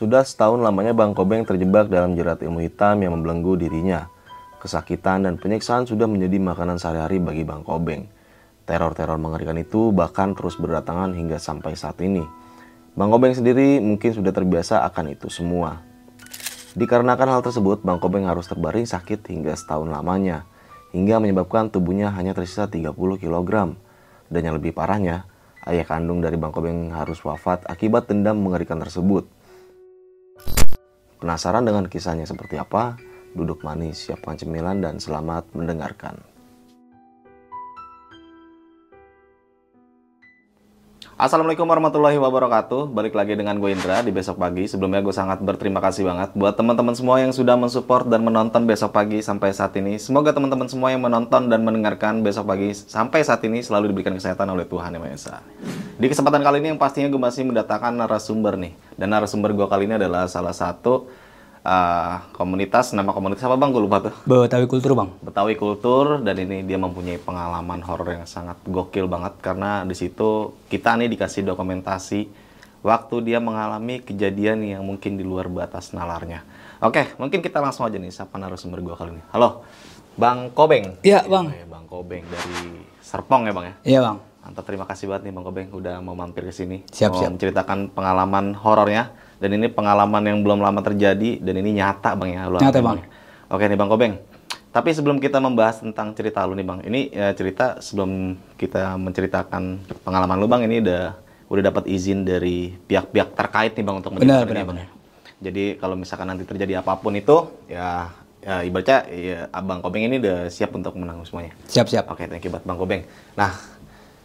Sudah setahun lamanya Bang Kobeng terjebak dalam jerat ilmu hitam yang membelenggu dirinya. Kesakitan dan penyiksaan sudah menjadi makanan sehari-hari bagi Bang Kobeng. Teror-teror mengerikan itu bahkan terus berdatangan hingga sampai saat ini. Bang Kobeng sendiri mungkin sudah terbiasa akan itu semua. Dikarenakan hal tersebut, Bang Kobeng harus terbaring sakit hingga setahun lamanya, hingga menyebabkan tubuhnya hanya tersisa 30 kg. Dan yang lebih parahnya, ayah kandung dari Bang Kobeng harus wafat akibat dendam mengerikan tersebut. Penasaran dengan kisahnya seperti apa? Duduk manis, siapkan cemilan, dan selamat mendengarkan. Assalamualaikum warahmatullahi wabarakatuh. Balik lagi dengan gue Indra di besok pagi. Sebelumnya gue sangat berterima kasih banget Buat teman-teman semua yang sudah mensupport dan menonton besok pagi sampai saat ini. Semoga teman-teman semua yang menonton dan mendengarkan besok pagi sampai saat ini Selalu diberikan kesehatan oleh Tuhan Yang Maha Esa. Di kesempatan kali ini yang pastinya gue masih mendatangkan narasumber nih. Dan narasumber gue kali ini adalah salah satu uh, komunitas nama komunitas apa bang gue lupa tuh Betawi Kultur bang Betawi Kultur dan ini dia mempunyai pengalaman horor yang sangat gokil banget karena di situ kita nih dikasih dokumentasi waktu dia mengalami kejadian yang mungkin di luar batas nalarnya. Oke, mungkin kita langsung aja nih siapa narasumber gue kali ini. Halo, Bang Kobeng. Iya bang. Eh, Bang Kobeng dari Serpong ya bang ya. Iya bang. Mantap, terima kasih banget nih Bang Kobeng udah mau mampir ke sini. Siap, mau siap. menceritakan pengalaman horornya dan ini pengalaman yang belum lama terjadi dan ini nyata Bang ya. lu Nyata, Bang. Oke nih Bang Kobeng. Tapi sebelum kita membahas tentang cerita lu nih Bang, ini ya, cerita sebelum kita menceritakan pengalaman lu Bang, ini udah udah dapat izin dari pihak-pihak terkait nih Bang untuk Benar, benar, Bang. ya. Jadi kalau misalkan nanti terjadi apa pun itu ya ya ibaratnya ya, Abang Kobeng ini udah siap untuk menanggung semuanya. Siap siap. Oke, thank you buat Bang Kobeng. Nah,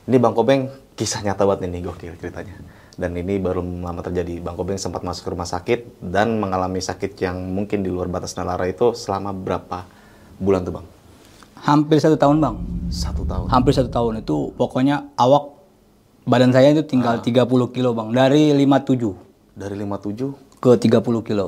ini Bang Kobeng kisah nyata banget ini gokil ceritanya. Dan ini baru lama terjadi. Bang Kobeng sempat masuk ke rumah sakit dan mengalami sakit yang mungkin di luar batas nalara itu selama berapa bulan tuh Bang? Hampir satu tahun bang. Satu tahun. Hampir satu tahun itu pokoknya awak badan saya itu tinggal 30 kilo bang. Dari 57 Dari 57 ke 30 kilo.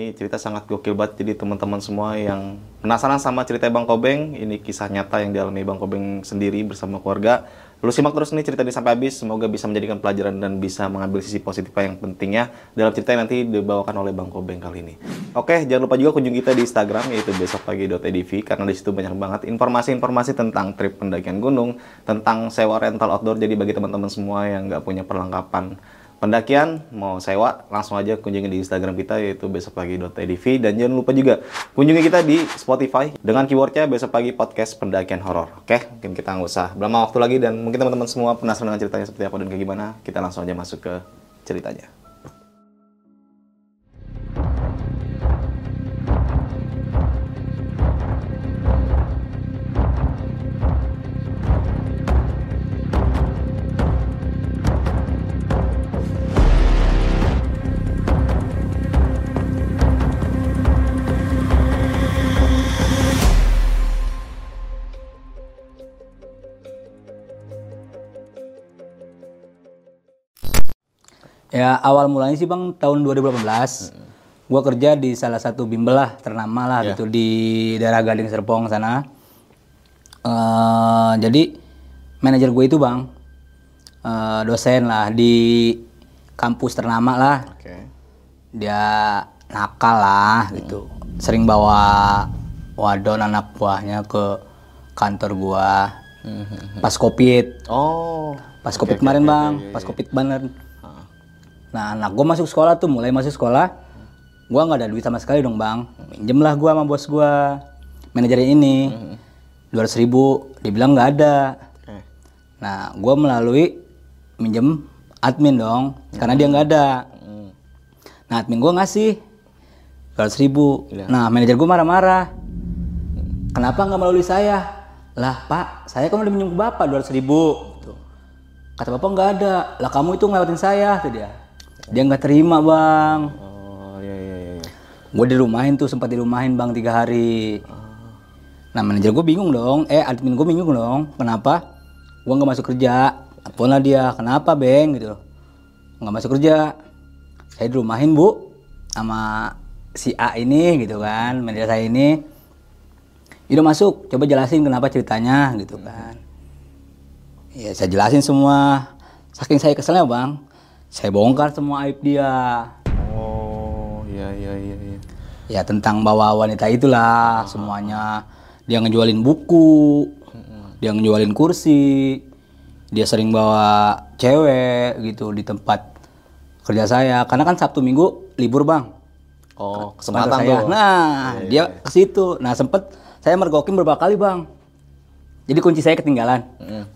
Ini cerita sangat gokil banget. Jadi teman-teman semua yang penasaran sama cerita Bang Kobeng, ini kisah nyata yang dialami Bang Kobeng sendiri bersama keluarga. Lu simak terus nih cerita ini sampai habis. Semoga bisa menjadikan pelajaran dan bisa mengambil sisi positif yang pentingnya dalam cerita yang nanti dibawakan oleh Bang Kobeng kali ini. Oke, jangan lupa juga kunjungi kita di Instagram yaitu besokpagi.edv karena di situ banyak banget informasi-informasi tentang trip pendakian gunung, tentang sewa rental outdoor. Jadi bagi teman-teman semua yang nggak punya perlengkapan pendakian mau sewa langsung aja kunjungi di Instagram kita yaitu besokpagi.edv dan jangan lupa juga kunjungi kita di Spotify dengan keywordnya besok pagi podcast pendakian horor. Oke mungkin kita nggak usah berlama waktu lagi dan mungkin teman-teman semua penasaran dengan ceritanya seperti apa dan kayak gimana kita langsung aja masuk ke ceritanya Ya awal mulanya sih bang tahun 2018. Gua kerja di salah satu bimbel lah ternama lah Ya. gitu di daerah Gading Serpong sana. Eh jadi manajer gue itu bang eh, dosen lah di kampus ternama lah. oke. Dia nakal lah gitu. Sering bawa wadon anak buahnya ke kantor gua. Pas covid. Oh. Pas covid kemarin bang. pas covid banget nah anak gua masuk sekolah tuh mulai masuk sekolah gua nggak ada duit sama sekali dong bang minjem lah gua sama bos gua manajernya ini dua ribu dibilang nggak ada nah gua melalui minjem admin dong karena dia nggak ada Hmm. Nah, admin gue ngasih 200 ribu. Iya. Nah, manajer gue marah-marah. Kenapa nggak melalui saya? Lah, Pak, saya kan udah minjem ke Bapak 200 ribu. Gitu. Kata Bapak nggak ada. Lah, kamu itu ngelewatin saya, tuh dia. Dia nggak terima, Bang. oh iya iya iya iya. Gue dirumahin tuh, sempat dirumahin, Bang, tiga hari. Nah, manajer gue bingung dong. Eh, admin gue bingung dong. Kenapa? Gue nggak masuk kerja. Telepon lah dia. Kenapa, Beng? Gitu. Nggak masuk kerja. Saya dirumahin, Bu. Sama si A ini, gitu kan. Manajer saya ini. Udah masuk, coba jelasin kenapa ceritanya gitu kan. Ya saya jelasin semua. Saking saya keselnya bang, saya bongkar semua aib dia. Oh, iya iya iya iya. Ya tentang bawa wanita itulah semuanya. Dia ngejualin buku, dia ngejualin kursi, dia sering bawa cewek gitu di tempat kerja saya. Karena kan Sabtu Minggu libur bang. Oh, kesempatan saya. tuh. Nah, dia ke situ. Nah, sempet saya mergokin beberapa kali, Bang. Jadi kunci saya ketinggalan.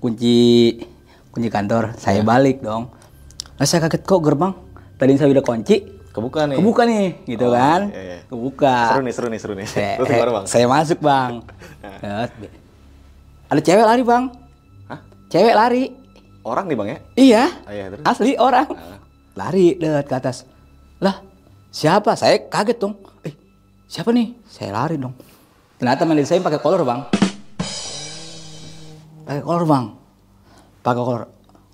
Kunci kunci kantor. Saya balik dong. Nah, saya kaget kok gerbang. Tadi saya udah kunci. Kebuka nih. Kebuka nih, gitu kan. iya, iya. Kebuka. Seru nih, seru nih, seru nih. Saya, Terus gimana, Bang? saya masuk, Bang. Terus, Ada cewek lari, Bang. Hah? Cewek lari. Orang nih, Bang ya? Iya. Ah, iya, terus? Asli orang. Lari dekat ke atas. Lah, siapa? Saya kaget dong. Eh, siapa nih? Saya lari dong. Ternyata manajer saya pakai kolor, Bang. Pakai kolor, Bang. Pakai kolor.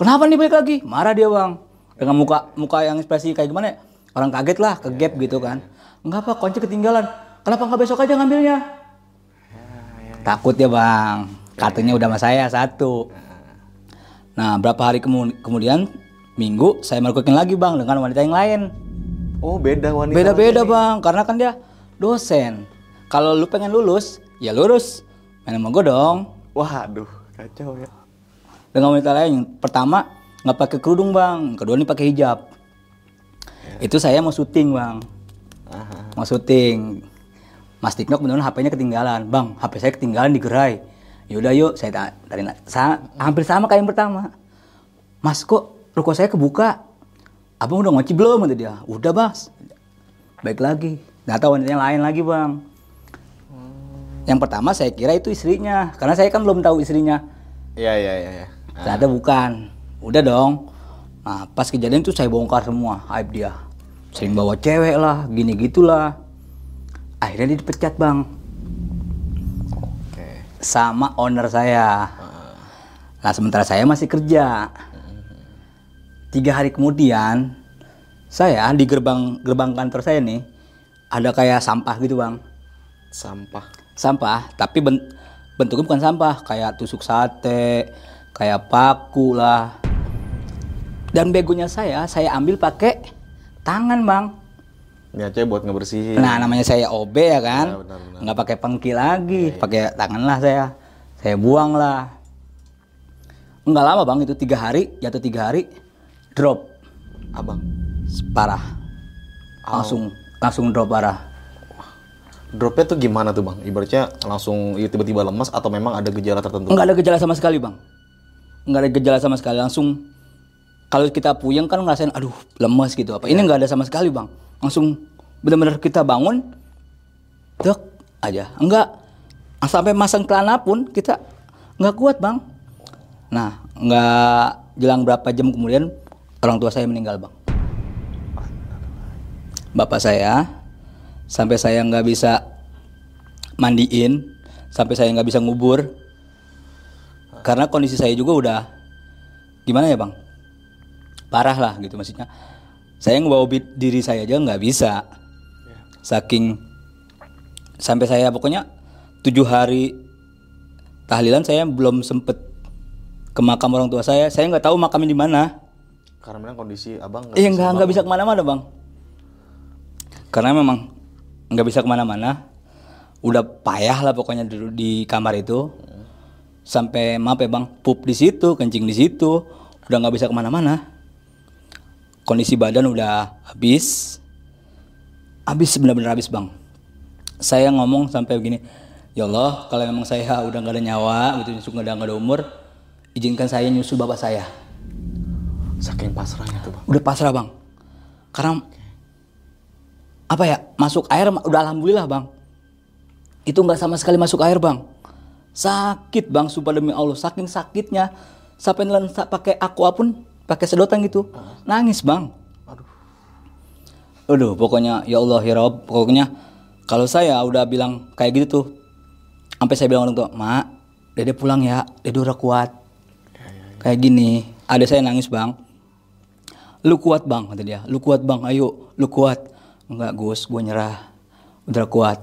Kenapa nih balik lagi? Marah dia, Bang. Dengan muka muka yang ekspresi kayak gimana ya? Orang kaget lah, ke gap gitu kan. Enggak apa, kunci ketinggalan. Kenapa nggak besok aja ngambilnya? Takut ya, Bang. Kartunya udah sama saya satu. Nah, berapa hari kemu- kemudian minggu saya mergokin lagi bang dengan wanita yang lain. Oh, beda wanita. Beda-beda bang, karena kan dia dosen. Kalau lu pengen lulus, ya lurus. Main sama gue dong. Waduh, kacau ya. Dengan wanita lain, yang pertama nggak pakai kerudung bang, kedua ini pakai hijab. Itu saya mau syuting bang, Aha. mau syuting. Mas Tiknok beneran HP-nya ketinggalan, bang. HP saya ketinggalan di gerai. Yaudah yuk, saya dari sa- hampir sama kayak yang pertama. Mas kok ruko saya kebuka? Abang udah ngoci belum? Kata dia. Udah bas. Baik lagi. Ternyata wanita yang lain lagi bang. Yang pertama saya kira itu istrinya, karena saya kan belum tahu istrinya. Iya, iya, iya. iya. Ternyata bukan. Udah dong. Nah, pas kejadian itu saya bongkar semua aib dia. Sering bawa cewek lah, gini gitulah. Akhirnya dia dipecat, Bang. Oke. Sama owner saya. Nah, sementara saya masih kerja. Tiga hari kemudian, saya di gerbang gerbang kantor saya nih, ada kayak sampah gitu, Bang. Sampah. sampah tapi ben- bentuknya bukan sampah kayak tusuk sate kayak paku lah dan begonya saya saya ambil pakai tangan bang Niatnya buat ngebersihin. nah namanya saya OB ya kan Ya, benar, benar. nggak pakai pengki lagi pakai tangan lah saya saya buang lah nggak lama bang itu tiga hari jatuh tiga hari drop Abang. parah langsung langsung drop parah Dropnya tuh gimana tuh bang? Ibaratnya langsung ya tiba-tiba lemas atau memang ada gejala tertentu? Enggak ada gejala sama sekali, Bang. Enggak ada gejala sama sekali, langsung kalau kita puyeng kan ngerasain aduh lemes gitu apa. Ini enggak ada sama sekali, Bang. Langsung benar-benar kita bangun dek aja. Enggak sampai masang celana pun kita enggak kuat, Bang. Nah, enggak jelang berapa jam kemudian orang tua saya meninggal, Bang. Bapak saya sampai saya nggak bisa mandiin, sampai saya nggak bisa ngubur, karena kondisi saya juga udah gimana ya bang, parah lah gitu maksudnya. Saya ngebawa diri saya aja nggak bisa, saking sampai saya pokoknya tujuh hari tahlilan saya belum sempet ke makam orang tua saya. Saya nggak tahu makamnya di mana. Karena memang kondisi abang Iya nggak nggak bisa ke mana-mana bang. Karena memang nggak bisa ke mana-mana. Udah payah lah pokoknya dulu di kamar itu. Sampai maaf ya bang, pup di situ, kencing di situ, udah nggak bisa ke mana-mana. Kondisi badan udah habis, habis benar-benar habis bang. Saya ngomong sampai begini, ya Allah kalau memang saya udah nggak ada nyawa, gitu, nyusul nggak ada ada umur, izinkan saya nyusul bapak saya. Saking pasrahnya tuh bang. udah pasrah bang. Karena apa ya masuk air udah alhamdulillah bang. Itu nggak sama sekali masuk air bang. Sakit bang sumpah demi allah. Saking sakitnya sampai pakai aqua pun pakai sedotan gitu. Nangis bang. Aduh. Pokoknya ya allah ya rob. Pokoknya kalau saya udah bilang kayak gitu tuh sampai saya bilang orang tua mak dede pulang ya dede udah kuat. Kayak gini ada saya nangis bang. Lu kuat bang kata dia. Lu kuat bang ayo lu kuat. Enggak gus gue nyerah. Udah kuat.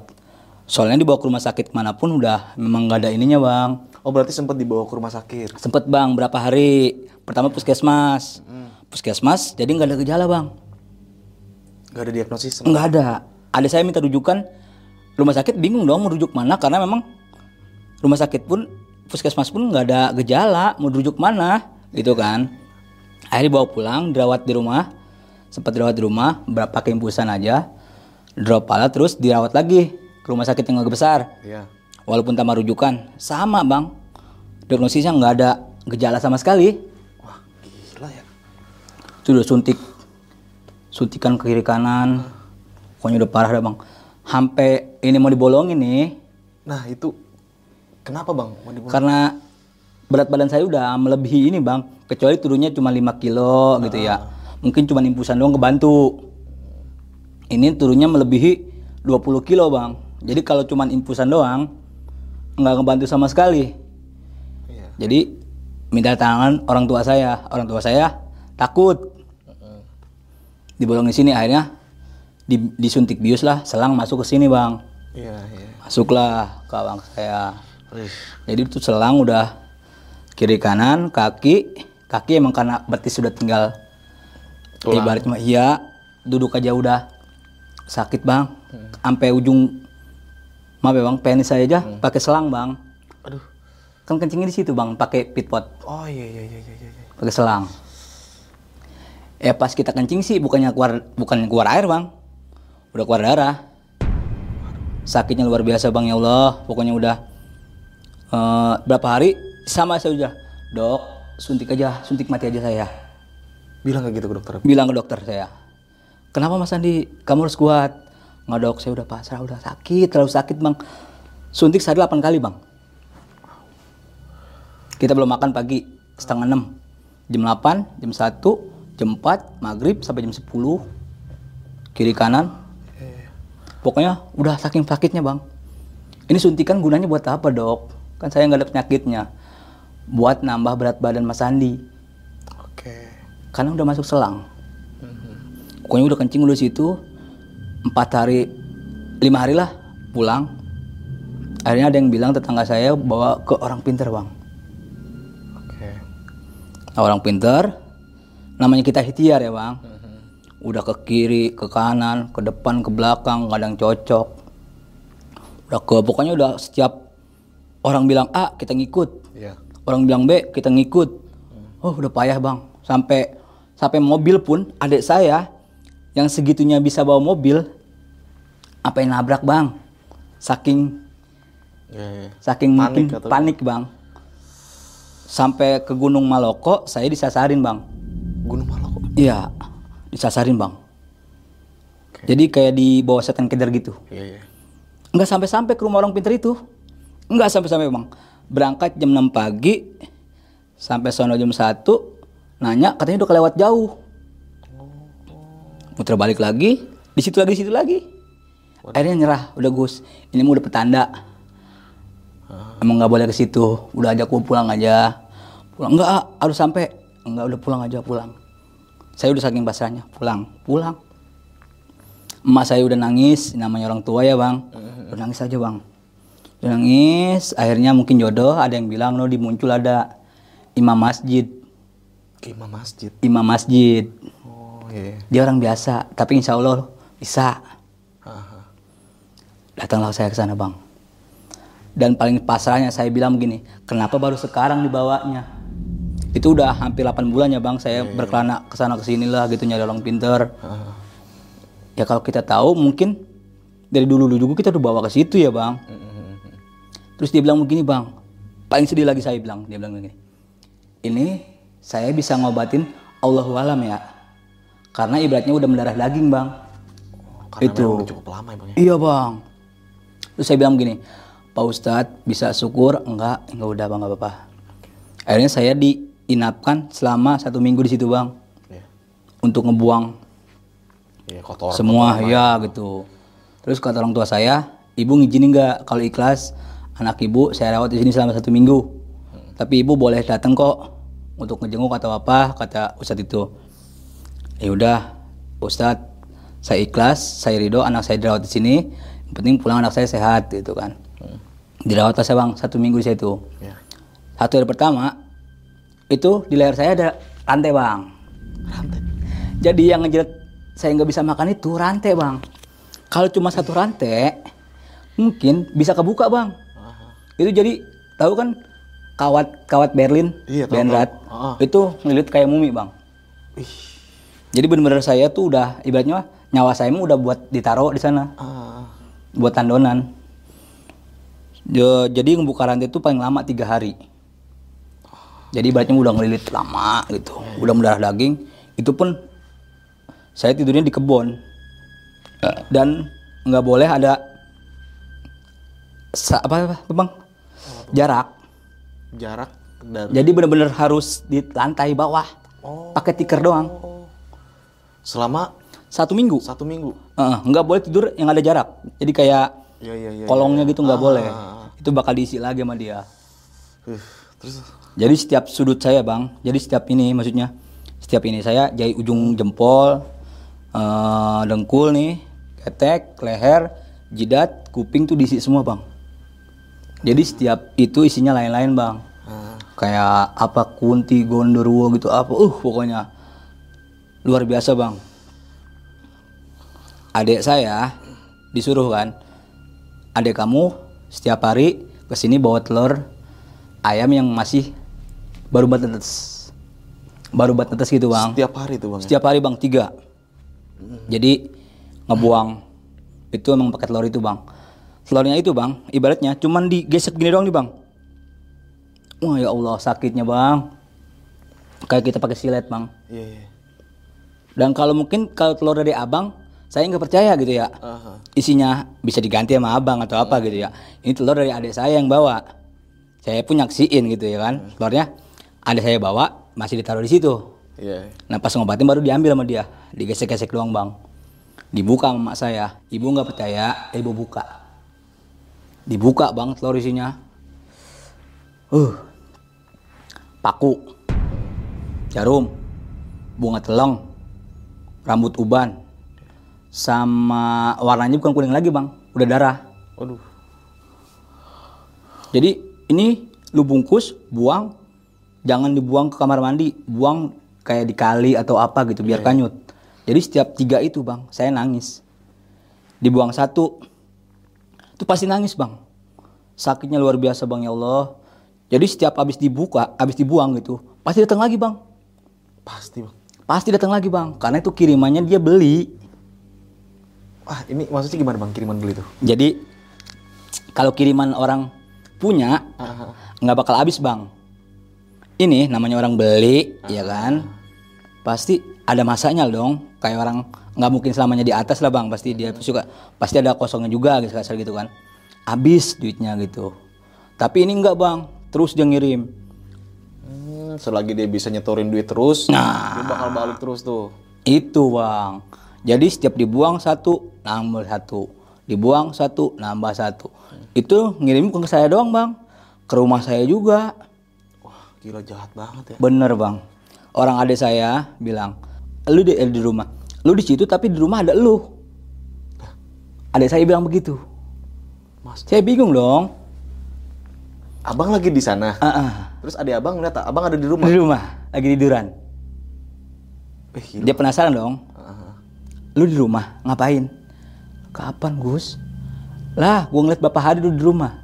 Soalnya dibawa ke rumah sakit mana pun udah memang nggak ada ininya bang. Oh berarti sempat dibawa ke rumah sakit. Sempet bang berapa hari. Pertama puskesmas. Puskesmas jadi nggak ada gejala bang. Gak ada diagnosis. Nggak ada. Ada saya minta rujukan. Rumah sakit bingung dong mau rujuk mana karena memang rumah sakit pun puskesmas pun nggak ada gejala mau rujuk mana gitu kan. Akhirnya bawa pulang dirawat di rumah. Sempat dirawat di rumah berapa pakai infusan aja. Drop pala terus dirawat lagi ke rumah sakit yang agak besar. Iya. Walaupun tambah rujukan sama bang. Diagnosisnya nggak ada gejala sama sekali. Itu udah suntik. Suntikan ke kiri kanan. Pokoknya udah parah dah bang. Sampai ini mau dibolongin nih. Nah itu kenapa bang? Mau dibunuh? karena berat badan saya udah melebihi ini bang. Kecuali turunnya cuma 5 kilo gitu ya. Mungkin cuma impusan doang kebantu. Ini turunnya melebihi 20 kilo bang. Jadi kalau cuma impusan doang nggak ngebantu sama sekali. Iya. jadi minta tangan orang tua saya. Orang tua saya takut dibolong di sini akhirnya di- disuntik bius lah selang masuk ke sini bang Iya iya. masuklah ke abang saya jadi itu selang udah kiri kanan kaki kaki emang karena betis sudah tinggal Tulang. ibaratnya mah iya duduk aja udah sakit bang sampai ujung maaf ya bang penis saya aja pakai selang bang Aduh. kan kencingnya di situ bang pakai pitpot Oh iya iya iya iya. iya. pakai selang eh pas kita kencing sih bukannya keluar bukannya keluar air bang. Udah keluar darah. Sakitnya luar biasa bang ya Allah. Pokoknya udah eh, berapa hari? Sama saya udah. Dok suntik aja suntik mati aja saya. Bilang kayak gitu ke dokter. bilang ke dokter saya. Kenapa mas Andi? Kamu harus kuat. Nggak dok saya udah pasrah udah sakit terlalu sakit bang. Suntik sehari 8 kali bang. Kita belum makan pagi setengah enam. Jam 8 jam 1 jam 4 maghrib sampai jam 10 kiri kanan. Pokoknya udah saking sakitnya bang. Ini suntikan gunanya buat apa dok? Kan saya nggak ada penyakitnya. Buat nambah berat badan mas Andi. Oke. karena udah masuk selang. Pokoknya udah kencing udah situ. Empat hari lima hari lah pulang. Akhirnya ada yang bilang tetangga saya bawa ke orang pinter bang. Oke. Nah, orang pinter namanya kita ikhtiar ya bang. Udah ke kiri ke kanan ke depan ke belakang kadang cocok. Udah ke pokoknya udah setiap orang bilang A kita ngikut. Iya. orang bilang B kita ngikut. Oh udah payah bang. Sampai sampai mobil pun adik saya yang segitunya bisa bawa mobil apa yang nabrak bang. Saking Iya iya. saking Panik mungkin atau- panik bang. Sampai ke Gunung Maloko saya disasarin bang Gunung Maloko. iya disasarin bang. Oke. jadi kayak di bawah setan keder gitu? Iya iya. nggak sampai-sampai ke rumah orang pinter itu. Nggak sampai-sampai bang. Berangkat jam 6 pagi sampai sono jam 1 nanya katanya udah kelewat jauh. Muter balik lagi di situ lagi di situ lagi. Akhirnya nyerah udah gus. Ini mah udah petanda. Emang nggak boleh ke situ. Udah ajak gua pulang aja. Pulang. Nggak harus sampai nggak udah pulang aja pulang. Saya udah saking pasrahnya pulang pulang. Emak saya udah nangis namanya orang tua ya bang. Udah nangis aja bang. Udah nangis akhirnya mungkin jodoh ada yang bilang no di muncul ada imam masjid. Imam Masjid. imam masjid. Oh iya. dia orang biasa tapi insya Allah bisa. Aha. datanglah saya ke sana bang. Dan paling pasrahnya saya bilang begini kenapa baru sekarang dibawanya itu udah hampir 8 bulan ya bang saya berkelana ke sana ke sini lah gitu nyari orang pinter Ah. ya kalau kita tahu mungkin dari dulu dulu juga kita udah bawa ke situ ya bang terus dia bilang begini bang paling sedih lagi saya bilang dia bilang begini ini saya bisa ngobatin Allahu alam ya karena ibaratnya udah mendarah daging bang Karena Itu. cukup lama ya bang ya. Iya bang. Terus saya bilang gini, Pak Ustadz bisa syukur? Enggak, enggak udah bang, enggak apa-apa. Akhirnya saya diinapkan selama satu minggu di situ bang, Iya. untuk ngebuang Iya kotor. semua ya gitu. Terus kata orang tua saya, ibu ngizinin nggak kalau ikhlas anak ibu saya rawat di sini selama satu minggu. Tapi ibu boleh datang kok untuk ngejenguk atau apa kata Ustadz itu. Ya udah, Ustadz saya ikhlas, saya ridho anak saya dirawat di sini Yang penting pulang anak saya sehat gitu kan. Dirawat lah saya bang satu minggu saya itu. Ya. Satu hari pertama itu di leher saya ada rantai bang. Rantai. Jadi yang ngejerat saya nggak bisa makan itu rantai bang. Kalau cuma satu rantai mungkin bisa kebuka bang. Itu jadi tahu kan kawat kawat Berlin, Iya. Ah. itu ngelilit kayak mumi bang. Ih. Jadi bener-bener saya tuh udah ibaratnya nyawa saya udah buat ditaruh di sana, Ah. buat tandonan. Jadi ngebuka rantai itu paling lama tiga hari. Jadi ibaratnya udah ngelilit lama gitu, udah mendarah daging. Itu pun saya tidurnya di kebun dan nggak boleh ada sa- apa, apa bang jarak. Jarak dari Jadi bener-bener harus di lantai bawah, Oh. pakai tikar doang. selama Satu minggu. satu minggu. Heeh, nggak boleh tidur yang ada jarak. Jadi kayak Iya iya iya. kolongnya gitu nggak boleh. Ah. Itu bakal diisi lagi sama dia. Uh, terus Jadi setiap sudut saya bang, jadi setiap ini maksudnya, setiap ini saya jahit ujung jempol, eh, dengkul nih, ketek, leher, jidat, kuping tuh diisi semua bang. Jadi setiap itu isinya lain-lain bang. ah, Kayak apa kunti, gondorwo gitu apa, uh pokoknya luar biasa bang. Adik saya disuruh kan, adik kamu setiap hari ke sini bawa telur ayam yang masih baru buat netes, baru buat netes gitu bang. setiap hari tuh bang. ya? Setiap hari bang tiga. Jadi ngebuang itu emang pakai telur itu bang. Telurnya itu bang, ibaratnya cuman digesek gini doang nih bang. Wah ya Allah sakitnya bang. Kayak kita pakai silet bang. Iya iya. Dan kalau mungkin kalau telur dari abang, saya nggak percaya gitu ya. Aha. Isinya bisa diganti sama abang atau apa gitu ya. Ini telur dari adik saya yang bawa. Saya pun nyaksiin gitu ya kan. Telurnya adik saya bawa masih ditaruh di situ. Iya. Nah pas ngobatin baru diambil sama dia, digesek-gesek doang bang. Dibuka sama mak saya, ibu nggak percaya, ibu buka. Dibuka bang telur isinya. Uh, paku, jarum, bunga teleng, rambut uban, sama warnanya bukan kuning lagi bang, udah darah. Waduh. Jadi ini lu bungkus, buang, jangan dibuang ke kamar mandi, buang kayak di kali atau apa gitu biar kanyut. Jadi setiap tiga itu bang, saya nangis. Dibuang satu, itu pasti nangis bang. Sakitnya luar biasa bang ya Allah. Jadi setiap habis dibuka, habis dibuang gitu, pasti datang lagi bang. Pasti bang. Pasti datang lagi bang, karena itu kirimannya dia beli. Wah ini maksudnya gimana bang kiriman beli tuh? Jadi kalau kiriman orang punya, nggak bakal habis bang. Ini namanya orang beli, ya kan? Pasti ada masanya dong. Kayak orang nggak mungkin selamanya di atas lah bang. Pasti dia suka, pasti ada kosongnya juga gitu kasar gitu kan. Habis duitnya gitu. Tapi ini enggak bang, terus dia ngirim. Hmm, selagi dia bisa nyetorin duit terus, Nah. dia bakal balik terus tuh. Itu bang. Jadi setiap dibuang satu, nambah satu. Dibuang satu, nambah satu. Itu ngirim bukan ke saya doang bang, ke rumah saya juga. Gila jahat banget ya. Bener bang. Orang adik saya bilang, lu di, eh, di rumah, lu di situ tapi di rumah ada lu. Adik saya bilang begitu. Mas, Saya bingung dong. abang lagi di sana. Ah, ah. Terus adik abang ngeliat abang ada di rumah. Di rumah, lagi tiduran. Eh, gila. Dia penasaran dong. Ah, Lu di rumah ngapain? Kapan Gus? Lah, gua ngeliat bapak Hadi dulu di rumah.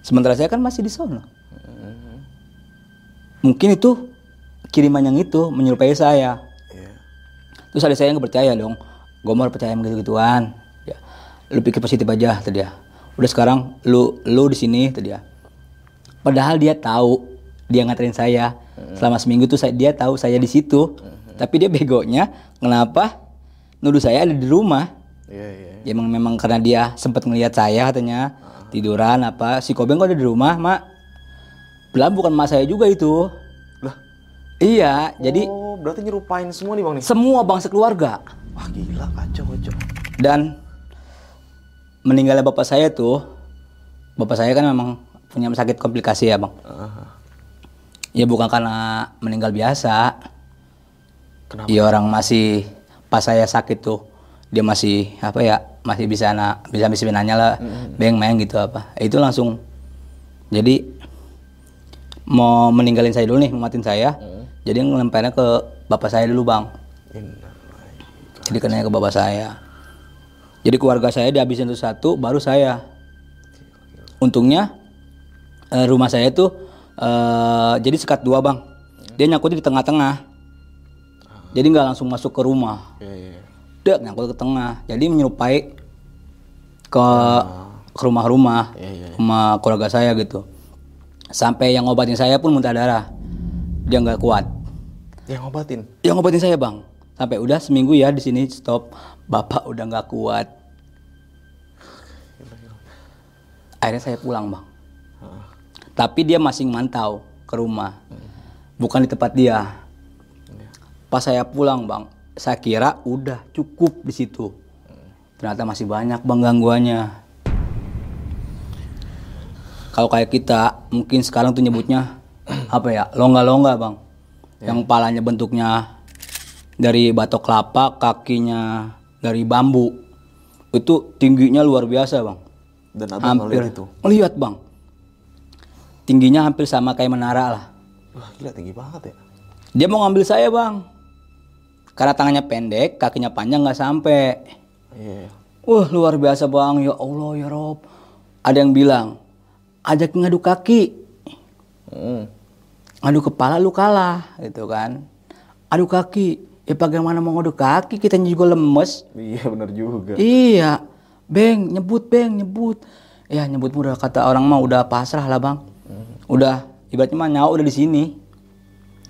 Sementara saya kan masih di sono. Mungkin itu kiriman yang itu menyerupai saya. Iya. Terus ada saya yang percaya dong. Gue mau percaya sama gitu-gituan. Ya. Lu pikir positif aja tadi ya. Udah sekarang lu lu di sini tadi ya. Padahal dia tahu dia nganterin saya selama seminggu tuh saya, dia tahu saya di situ. Tapi dia begonya kenapa nuduh saya ada di rumah? Iya iya. Ya emang memang karena dia sempat ngelihat saya katanya tiduran apa si Kobeng kok ada di rumah mak Belah bukan emak saya juga itu Lah. iya jadi Oh berarti nyerupain semua nih bang nih. semua bangsa keluarga Wah gila kacau kacau. dan meninggalnya bapak saya tuh bapak saya kan memang punya sakit komplikasi ya bang Ah, ya bukan karena meninggal biasa Kenapa? ya orang masih pas saya sakit tuh dia masih apa ya masih bisa na bisa bisa nanya lah beng main gitu apa itu langsung jadi mau meninggalin saya dulu nih mematin saya. Jadi ngelemparnya ke bapak saya dulu bang. Jadi kenanya ke bapak saya. Jadi keluarga saya dihabisin satu satu baru saya. Untungnya eh, rumah saya tuh eh, jadi sekat dua bang. Dia nyangkutnya di tengah-tengah. Jadi nggak langsung masuk ke rumah. Iya, iya. dek nyangkut ke tengah. Jadi menyerupai ke ke rumah-rumah Iya, iya. rumah keluarga saya gitu sampai yang ngobatin saya pun muntah darah. Dia nggak kuat. Yang ngobatin. yang ngobatin saya bang. Sampai udah seminggu ya di sini stop. Bapak udah nggak kuat. Akhirnya saya pulang bang. Tapi dia masih mantau ke rumah. Bukan di tempat dia. Pas saya pulang bang saya kira udah cukup di situ. Ternyata masih banyak bang gangguannya kalau kayak kita mungkin sekarang tuh nyebutnya apa ya longga-longga bang. Yang palanya bentuknya dari batok kelapa kakinya dari bambu. Itu tingginya luar biasa bang. Dan abang hampir. itu. lihat bang. Tingginya hampir sama kayak menara lah. Wah gila tinggi banget ya. dia mau ngambil saya bang. Karena tangannya pendek kakinya panjang nggak sampai. Iya. wah luar biasa bang. Ya allah ya rob. Ada yang bilang ajak ngadu kaki. Hmm. ngadu kepala lu kalah gitu kan. Adu kaki. Ya bagaimana mau ngadu kaki? Kita juga lemes. Iya benar juga. iya. Beng nyebut beng nyebut. Ya nyebut udah kata orang mah udah pasrah lah bang. Udah ibaratnya mah nyawa udah di sini.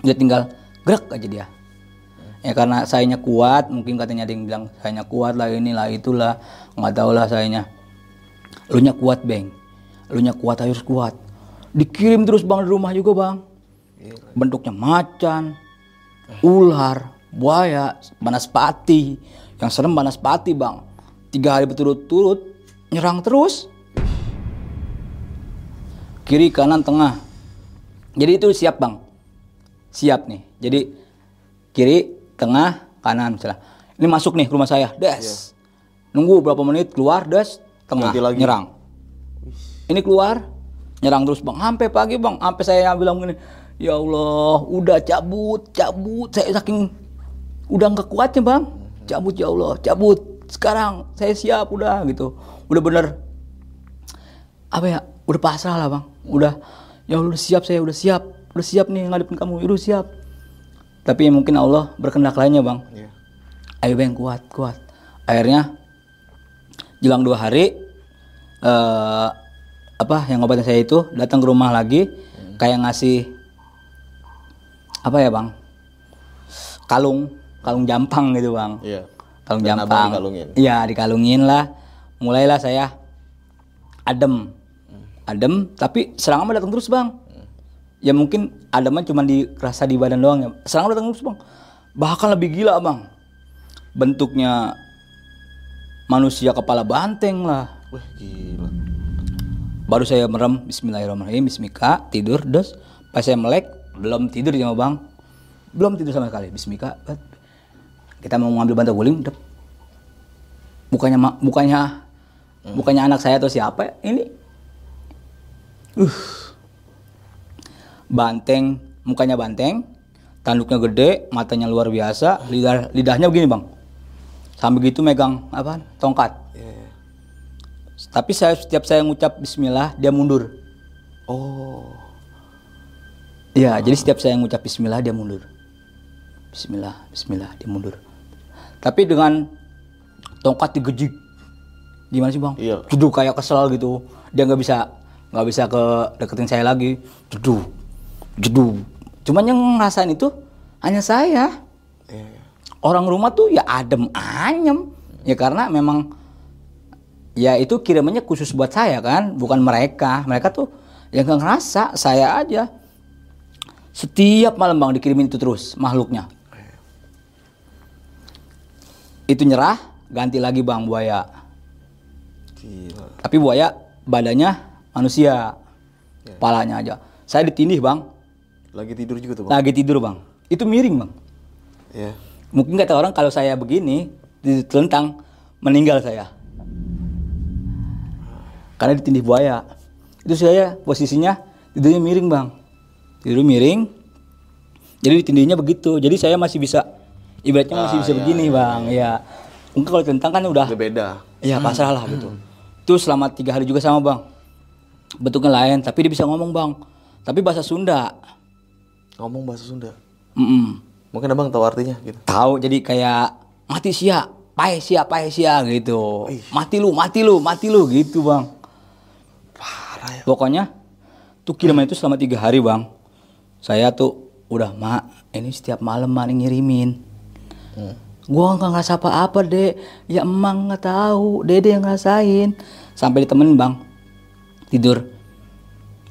Dia tinggal gerak aja dia. Ya karena sayanya kuat mungkin katanya ada yang bilang sayanya kuat lah inilah itulah. Nggak tahu lah sayanya. Lu nya kuat beng lu nya kuat harus kuat. Dikirim terus bang di rumah juga bang. Bentuknya macan ular buaya banaspati. Yang serem banaspati bang. Tiga hari berturut-turut nyerang terus. Kiri kanan tengah. Jadi itu siap bang. Siap nih. Jadi kiri tengah kanan misalnya. Ini masuk nih rumah saya des. Nunggu berapa menit keluar des tengah nyerang ini keluar nyerang terus bang sampai pagi bang. Sampai saya bilang gini ya Allah udah cabut cabut. Saya saking udah nggak kuatnya bang. Cabut ya Allah cabut. Sekarang saya siap udah gitu. Udah bener. Apa ya udah pasrah lah bang. Udah ya Allah udah siap saya udah siap. Udah siap nih ngadepin kamu. Udah siap. Tapi ya mungkin Allah berkehendak lainnya bang. Iya. ayo bang kuat kuat. Akhirnya jelang dua hari eh apa yang ngobatin saya itu datang ke rumah lagi kayak ngasih apa ya bang? Kalung kalung jampang gitu bang. Iya. kalung Dan jampang. iya dikalungin lah. Mulailah saya adem. Adem tapi serangan mah datang terus bang. Ya mungkin ademnya cuma dirasa di badan doang ya. Serangan datang terus bang. Bahkan lebih gila bang. Bentuknya manusia kepala banteng lah. Wah gila. Baru saya merem Bismillahirrahmanirrahim Bismika tidur dos pas saya melek belum tidur ya bang. Belum tidur sama sekali Bismika. Bet. kita mau ngambil bantal guling dep. bukannya bukannya bukannya anak saya atau siapa ini. Uh. Banteng mukanya banteng tanduknya gede matanya luar biasa lidah lidahnya begini bang. Sambil gitu megang apa tongkat. Iya. Tapi saya setiap saya ngucap Bismillah dia mundur Oh. Iya, jadi setiap saya ngucap bismillah dia mundur. Bismillah, bismillah dia mundur. Tapi dengan tongkat digejik. Gimana sih, Bang? Iya. Jeduk kayak kesel gitu. Dia nggak bisa nggak bisa ke deketin saya lagi. Jeduk. Jeduk. Cuman yang ngerasain itu hanya saya. Iya. iya. Orang rumah tuh ya adem anyem. Ya karena memang ya itu kirimannya khusus buat saya kan, bukan mereka. Mereka tuh yang nggak ngerasa, saya aja. Setiap malam bang dikirimin itu terus makhluknya. Itu nyerah, ganti lagi bang buaya. Gila. Tapi buaya badannya manusia, palanya aja. Saya ditindih bang, Lagi tidur juga tuh bang. lagi tidur bang. Itu miring bang. Iya. Mungkin kata orang kalau saya begini ditelentang meninggal saya. Karena ditindih buaya. Itu saya posisinya tidurnya miring bang. Tidur miring jadi ditindihnya begitu. Jadi saya masih bisa ibaratnya masih bisa begini bang ya. Mungkin kalau tentang kan udah beda. ya pasrah lah gitu. Itu selama tiga hari juga sama bang. Bentuknya lain tapi dia bisa ngomong bang. Tapi bahasa Sunda. Ngomong bahasa Sunda. Mm-mm. Mungkin abang tahu artinya gitu. tahu jadi kayak mati sia pae sia pae sia gitu. Mati lu mati lu mati lu gitu bang Ya. pokoknya tuh kiriman itu selama tiga hari bang. Saya tuh udah mak ini setiap malam mak ngirimin. Gua nggak ngerasa apa-apa deh ya emang nggak tahu. Dede yang ngerasain. Sampai ditemenin bang. Tidur.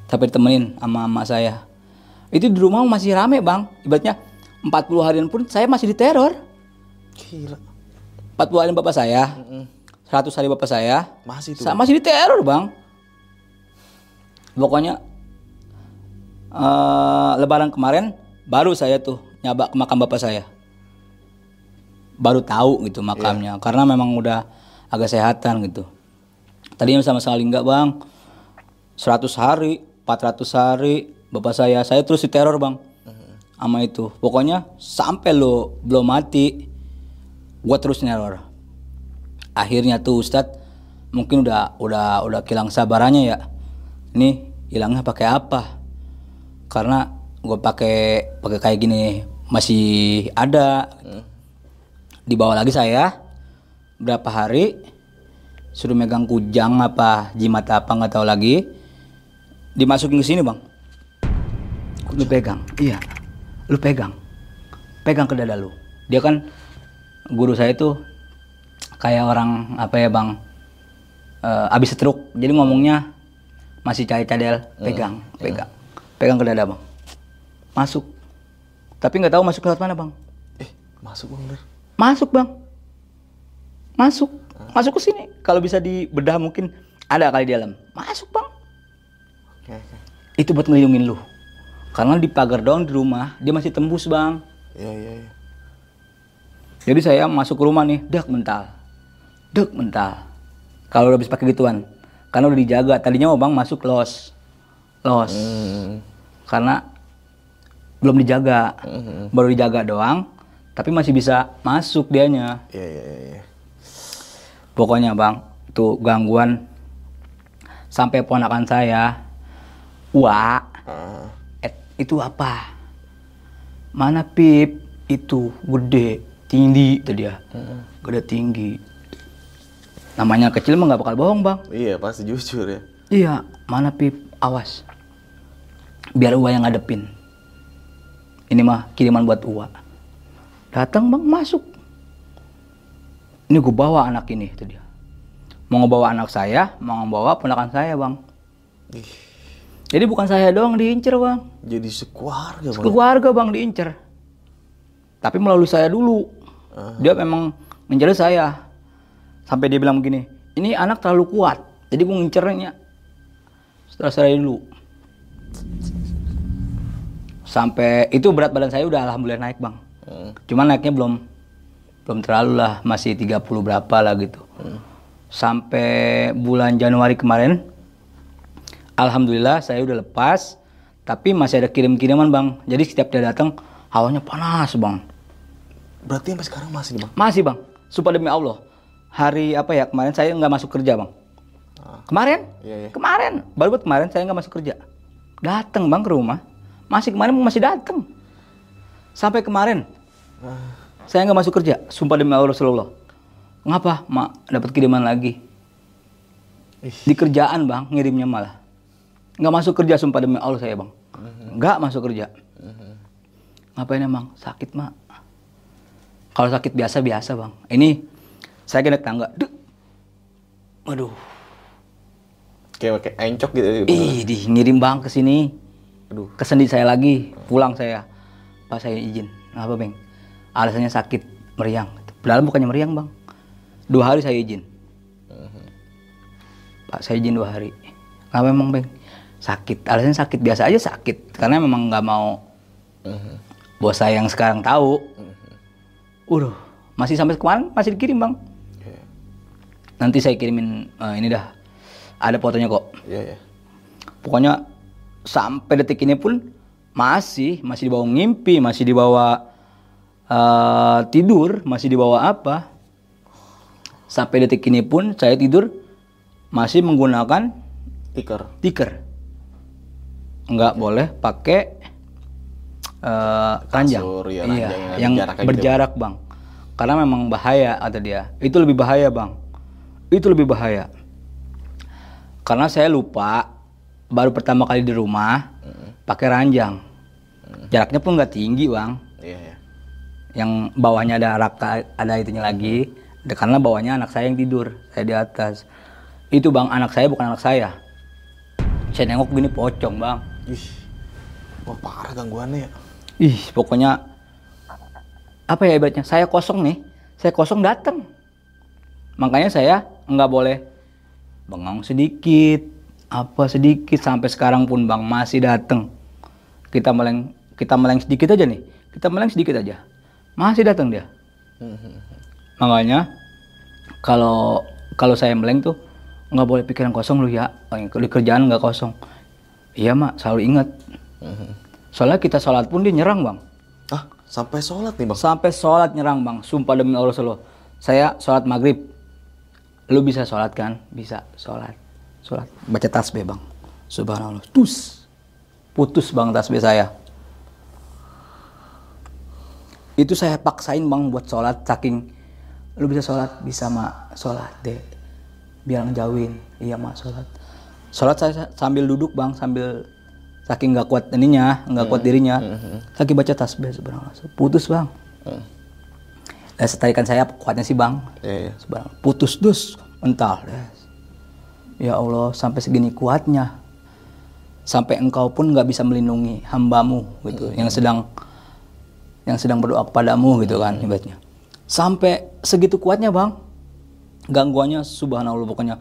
Sampai ditemenin sama emak saya. Itu di rumah masih rame bang. Ibaratnya 40 harian pun saya masih diteror Gila. 40 hari bapak saya 100 hari bapak saya Masih tuh. Sa- masih diteror bang pokoknya eh, lebaran kemarin baru saya tuh nyabak ke makam bapak saya. Baru tahu gitu makamnya karena memang udah agak sehatan gitu. Tadinya sama sekali enggak bang. 100 hari 400 hari bapak saya saya terus diteror bang. Sama itu. Pokoknya sampai lo belum mati gua terus neror. Akhirnya tuh Ustadz mungkin udah udah udah hilang sabarannya ya. Ini hilangnya pakai apa? Karena gue pakai pakai kayak gini masih ada. Dibawa lagi saya. Berapa hari? Suruh megang kujang apa jimat apa nggak tahu lagi. Dimasukin ke sini bang. Lu pegang. Iya. Lu pegang. Pegang ke dada lu. Dia kan guru saya tuh kayak orang apa ya bang? Eh, abis stroke jadi ngomongnya masih cair cadel pegang pegang pegang ke dada bang masuk tapi nggak tahu masuk lewat mana bang Eh, masuk bang bener. masuk bang masuk masuk ke sini kalau bisa dibedah mungkin ada kali di dalam masuk bang Oke, oke. itu buat ngelindungin lu karena di pagar doang di rumah dia masih tembus bang Iya, iya, iya. Jadi saya masuk ke rumah nih, dak mental. Dek mental. Kalau udah habis pakai gituan. Karena udah dijaga. Tadinya bang masuk los. Los. Hmm. Karena belum dijaga. Baru dijaga doang. Tapi masih bisa masuk dianya. Iya, iya, iya, iya. Pokoknya bang, itu gangguan. Sampai ponakan saya. Wah, Ah, Et, itu apa? Mana Pip? Itu gede, tinggi itu dia. Gede tinggi. Namanya kecil mah nggak bakal bohong bang. iya, pasti jujur ya. Iya, mana Pip? Awas. Biar Uwa yang ngadepin. Ini mah kiriman buat Uwa. Datang bang, masuk. Ini gue bawa anak ini, itu dia. Mau ngebawa anak saya, mau ngebawa ponakan saya bang. Ih, Jadi bukan saya doang diincer bang. jadi sekeluarga bang. keluarga bang diincer tapi melalui saya dulu dia memang ngincer saya sampai dia bilang begini ini anak terlalu kuat jadi gue ngincernya. Setelah saya dulu. Sampai itu berat badan saya udah alhamdulillah naik bang. Hmm. cuman naiknya belum belum terlalu lah masih 30 berapa lah gitu. Sampai bulan Januari kemarin alhamdulillah saya udah lepas tapi masih ada kirim-kiriman bang. Jadi setiap dia datang hawanya panas bang. Berarti sampai sekarang masih bang? masih bang. Sumpah demi Allah hari apa ya kemarin saya nggak masuk kerja bang. Ah. kemarin? Iya, iya. kemarin. Baru buat kemarin saya nggak masuk kerja. Datang bang ke rumah. Masih kemarin masih datang sampai kemarin. Ah. saya nggak masuk kerja. Sumpah demi Allah Rasulullah. Ngapa? Mak dapat kiriman lagi. Ih. di kerjaan bang ngirimnya malah. Nggak masuk kerja sumpah demi Allah saya bang. Nggak masuk kerja. Ngapain emang sakit mak kalau sakit biasa biasa bang. Ini saya kena tangga. Duh. waduh. Kayak kayak encok gitu. Bang. ih di ngirim bang ke sini. Aduh. kesendi saya lagi. Pulang saya. Pas saya izin. Apa bang alasannya sakit meriang. Padahal bukannya meriang bang. Dua hari saya izin. Pak saya izin dua hari. Nggak memang bang sakit. Alasannya sakit. Biasa aja sakit. Karena memang nggak mau Mhm. bos saya yang sekarang tahu. Udah, masih sampai kemarin masih dikirim bang. Iya. Nanti saya kirimin eh, ini dah ada fotonya kok Iya, iya. pokoknya sampai detik ini pun masih masih dibawa ngimpi masih dibawa eh, tidur masih dibawa apa sampai detik ini pun saya tidur masih menggunakan Tiker. tiker nggak boleh pakai eh, ranjang ya, iya ranjang yang yang gitu. berjarak bang karena memang bahaya kata dia itu lebih bahaya bang itu lebih bahaya. Karena saya lupa baru pertama kali di rumah pakai ranjang. Jaraknya pun nggak tinggi bang. Iya, iya. yang bawahnya ada raka ada itunya lagi. Da- karena bawahnya anak saya yang tidur saya di atas. Itu bang anak saya bukan anak saya. Saya nengok gini pocong bang. Ih. Wah, parah gangguannya ya. ih pokoknya apa ya ibaratnya? Saya kosong nih. Saya kosong datang. Makanya saya nggak boleh. Bengong sedikit apa sedikit sampai sekarang pun bang masih datang kita meleng kita meleng sedikit aja nih. Kita meleng sedikit aja. Masih datang dia. Makanya kalau kalau saya meleng tuh nggak boleh pikiran kosong lu ya. Di kerjaan nggak kosong. Iya mak selalu ingat. Soalnya kita sholat pun dia nyerang bang. Ah, sampai sholat nih, Bang. sampai sholat nyerang bang. Sumpah demi Allah selo saya sholat maghrib lu bisa sholat kan? Bisa sholat. Sholat. Baca tasbih bang. Subhanallah. Tus. Putus bang tasbih saya. Itu saya paksain bang buat sholat saking lu bisa sholat bisa mak sholat deh biar ngejauhin. Iya mak sholat. Sholat saya sambil duduk bang sambil saking nggak kuat ininya nggak kuat dirinya lagi baca tasbih subhanallah. Putus bang dan setarikan saya kuatnya sih bang. Iya, iya. Putus dus. Mental ya Allah sampai segini kuatnya. Sampai engkau pun nggak bisa melindungi hambamu gitu. Yang sedang yang sedang berdoa kepadamu gitu kan ibaratnya. Sampai segitu kuatnya bang. Gangguannya subhanallah pokoknya.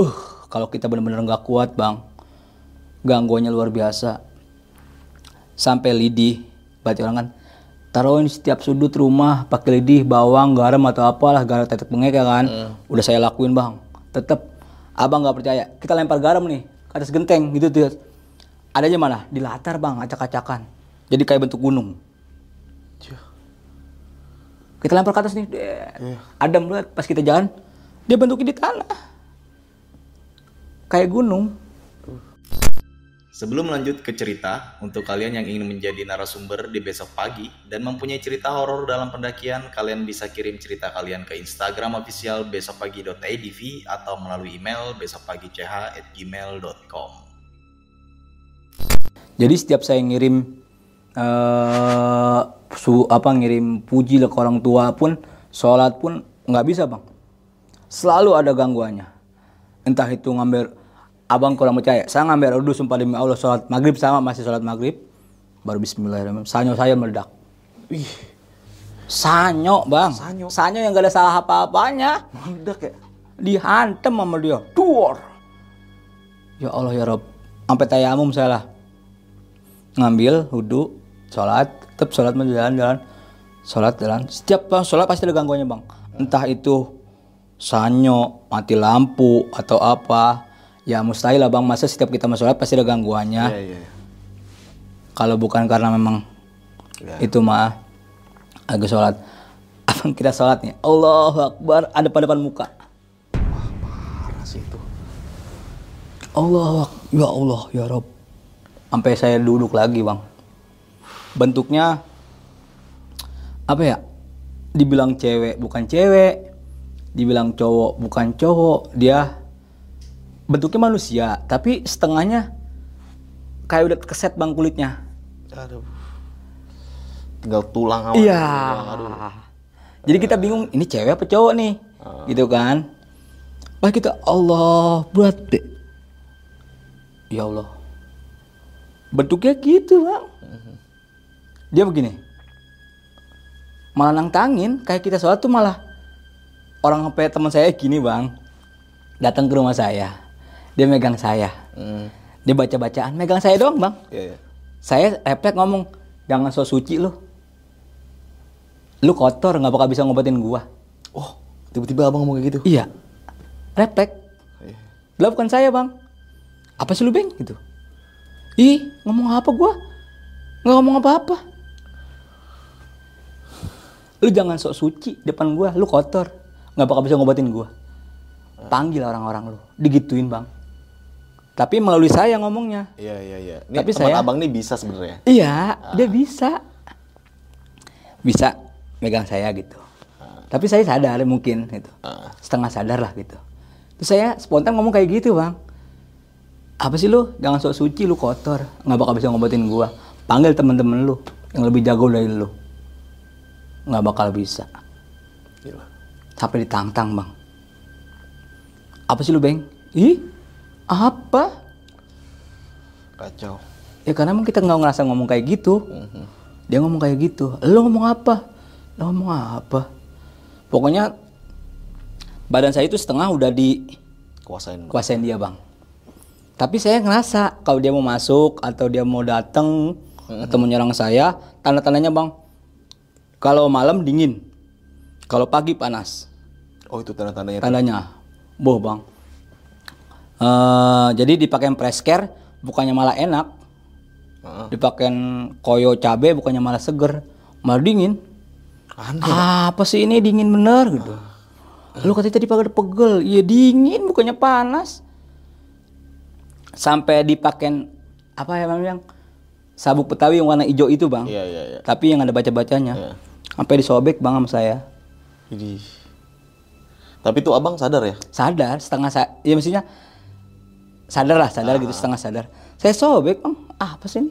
Uh kalau kita benar-benar nggak kuat bang gangguannya luar biasa. Sampai lidih berarti orang kan taruhin setiap sudut rumah pakai lidih bawang garam atau apalah garam tetek bengek ya kan udah saya lakuin bang. Tetap abang nggak percaya. Kita lempar garam nih ke atas genteng gitu tuh. Adanya mana di latar bang acak-acakan. Jadi kayak bentuk gunung. Kita lempar ke atas nih deh. adem banget pas kita jalan dia bentuknya di tanah. Kayak gunung Sebelum lanjut ke cerita, untuk kalian yang ingin menjadi narasumber di besok pagi dan mempunyai cerita horor dalam pendakian, kalian bisa kirim cerita kalian ke Instagram official besokpagi.idv atau melalui email besokpagi.ch@gmail.com. Jadi setiap saya ngirim eh su apa ngirim puji ke orang tua pun sholat pun nggak bisa bang. Selalu ada gangguannya. Entah itu ngambil abang kurang percaya. Saya ngambil dulu sumpah demi Allah sholat maghrib sama masih sholat maghrib baru Bismillahirrahmanirrahim. Sanyo saya meledak. Wih, Sanyo bang. Sanyo. Sanyo yang gak ada salah apa-apanya. meledak ya. Dihantem sama dia. Duor. Ya Allah ya Rob. Sampai tayamum saya lah. Ngambil wudhu, sholat, tetap sholat mau jalan-jalan. Sholat jalan. Setiap bang sholat pasti ada gangguannya bang. Entah itu sanyo, mati lampu atau apa. Ya mustahil lah bang. Masa setiap kita sholat pasti ada gangguannya. Iya. iya. Kalau bukan karena memang Ya. itu mah agak sholat. Abang kita sholat nih. Allahu Akbar. Ada pada depan muka. Parah sih itu. Allah ya Allah ya Rob sampai saya duduk lagi bang bentuknya apa ya dibilang cewek bukan cewek dibilang cowok bukan cowok dia bentuknya manusia tapi setengahnya kayak udah keset bang kulitnya. Aduh. Tinggal tulang awan. iya. Jadi kita bingung ini cewek apa cowok nih? Gitu kan. Pas kita Allah berat deh. Ya Allah. Bentuknya gitu bang. Dia begini. Malah nantangin kayak kita sholat tuh malah orang sampai teman saya gini bang. Datang ke rumah saya dia megang saya Hmm. dia baca bacaan megang saya doang bang Iya, iya. saya refleks ngomong jangan so suci lu lu kotor nggak bakal bisa ngobatin gua Oh, tiba-tiba abang ngomong kayak gitu. iya refleks Iya. Lah bukan saya bang. Apa sih lu beng gitu? Ih ngomong apa gua? Nggak ngomong apa-apa. Lu jangan sok suci depan gua, lu kotor. Nggak bakal bisa ngobatin gua. Panggil orang-orang lu, digituin bang. Tapi melalui saya ngomongnya. Iya iya iya. Ini Tapi saya- abang nih bisa sebenarnya. Iya, dia bisa. Bisa megang saya gitu. Tapi saya sadar mungkin gitu. Ah. Setengah sadar lah gitu. Terus saya spontan ngomong kayak gitu, Bang. Apa sih lu? Jangan sok suci lu kotor. nggak bakal bisa ngobatin gua. Panggil temen-temen lu yang lebih jago dari lu. nggak bakal bisa. Gila. Sampai ditantang, Bang. Apa sih lu, Bang? Ih, apa? Kacau. Ya karena emang kita nggak ngerasa ngomong kayak gitu. Dia ngomong kayak gitu. Lo ngomong apa? Lo ngomong apa? Pokoknya badan saya itu setengah udah Kuasain. dikuasain dia bang. Tapi saya ngerasa kalau dia mau masuk atau dia mau datang atau menyerang saya, tanda-tandanya bang. Kalau malam dingin, kalau pagi panas. Oh itu tanda-tandanya. Tandanya, boh bang. Eh, jadi dipakai press care bukannya malah enak, Heeh. dipakein koyo cabe bukannya malah seger malah dingin Aneh. apa sih ini dingin bener gitu lu katanya tadi pagel pegel iya dingin bukannya panas sampai dipakein apa ya bang yang sabuk betawi yang warna hijau itu bang Iya iya iya. tapi yang ada baca bacanya Iya. sampai disobek bang sama saya Jadi. Tapi tuh abang sadar ya? sadar setengah sa ya maksudnya sadar lah sadar gitu setengah sadar saya sobek bang ah, apa sih ini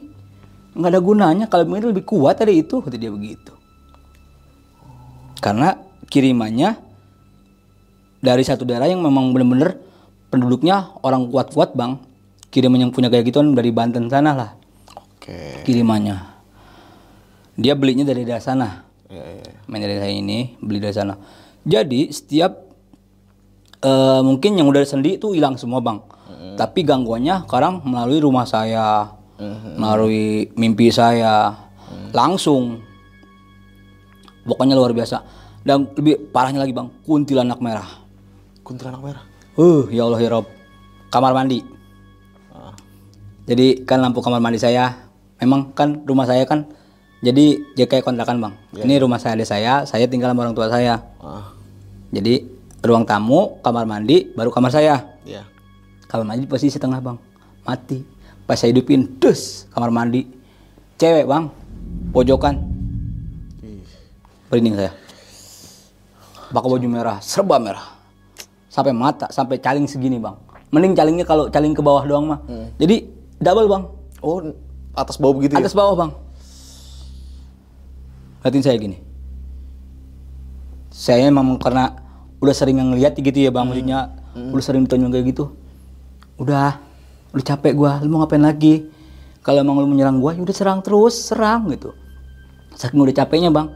nggak ada gunanya kalau begini lebih kuat dari itu kata dia begitu karena kirimannya dari satu daerah yang memang bener-bener penduduknya orang kuat-kuat bang kiriman yang punya kayak gituan dari Banten sana lah Oke. kirimannya dia belinya dari daerah sana iya. iya. main dari saya ini beli dari sana. Jadi setiap eh, mungkin yang udah sendi itu hilang semua bang. Tapi gangguannya sekarang melalui rumah saya, melalui mimpi saya, langsung. Pokoknya luar biasa. Dan lebih parahnya lagi bang, kuntilanak merah. Kuntilanak merah. Uh, ya Allah ya Rob. Kamar mandi. Ah. Jadi kan lampu kamar mandi saya, memang kan rumah saya kan jadi jadi kayak kontrakan bang. Ini rumah saya ada saya, saya tinggal sama orang tua saya. Ah. Jadi ruang tamu, kamar mandi, baru kamar saya. Iya. Kamar mandi posisi tengah bang, mati. Pas saya hidupin, dus kamar mandi, cewek bang, pojokan, berinding saya. Pakai baju merah, serba merah, sampai mata, sampai caling segini bang. Mending calingnya kalau caling ke bawah doang mah. Jadi double bang, Oh atas bawah begitu atas bawah bang. Liatin saya gini. Saya emang karena udah sering ngeliat gitu ya bang, maksudnya udah sering ditonjol kayak gitu. Udah, udah capek gua, lu mau ngapain lagi? Kalau emang lu menyerang gua, ya udah serang terus, serang gitu. Saking udah capeknya bang.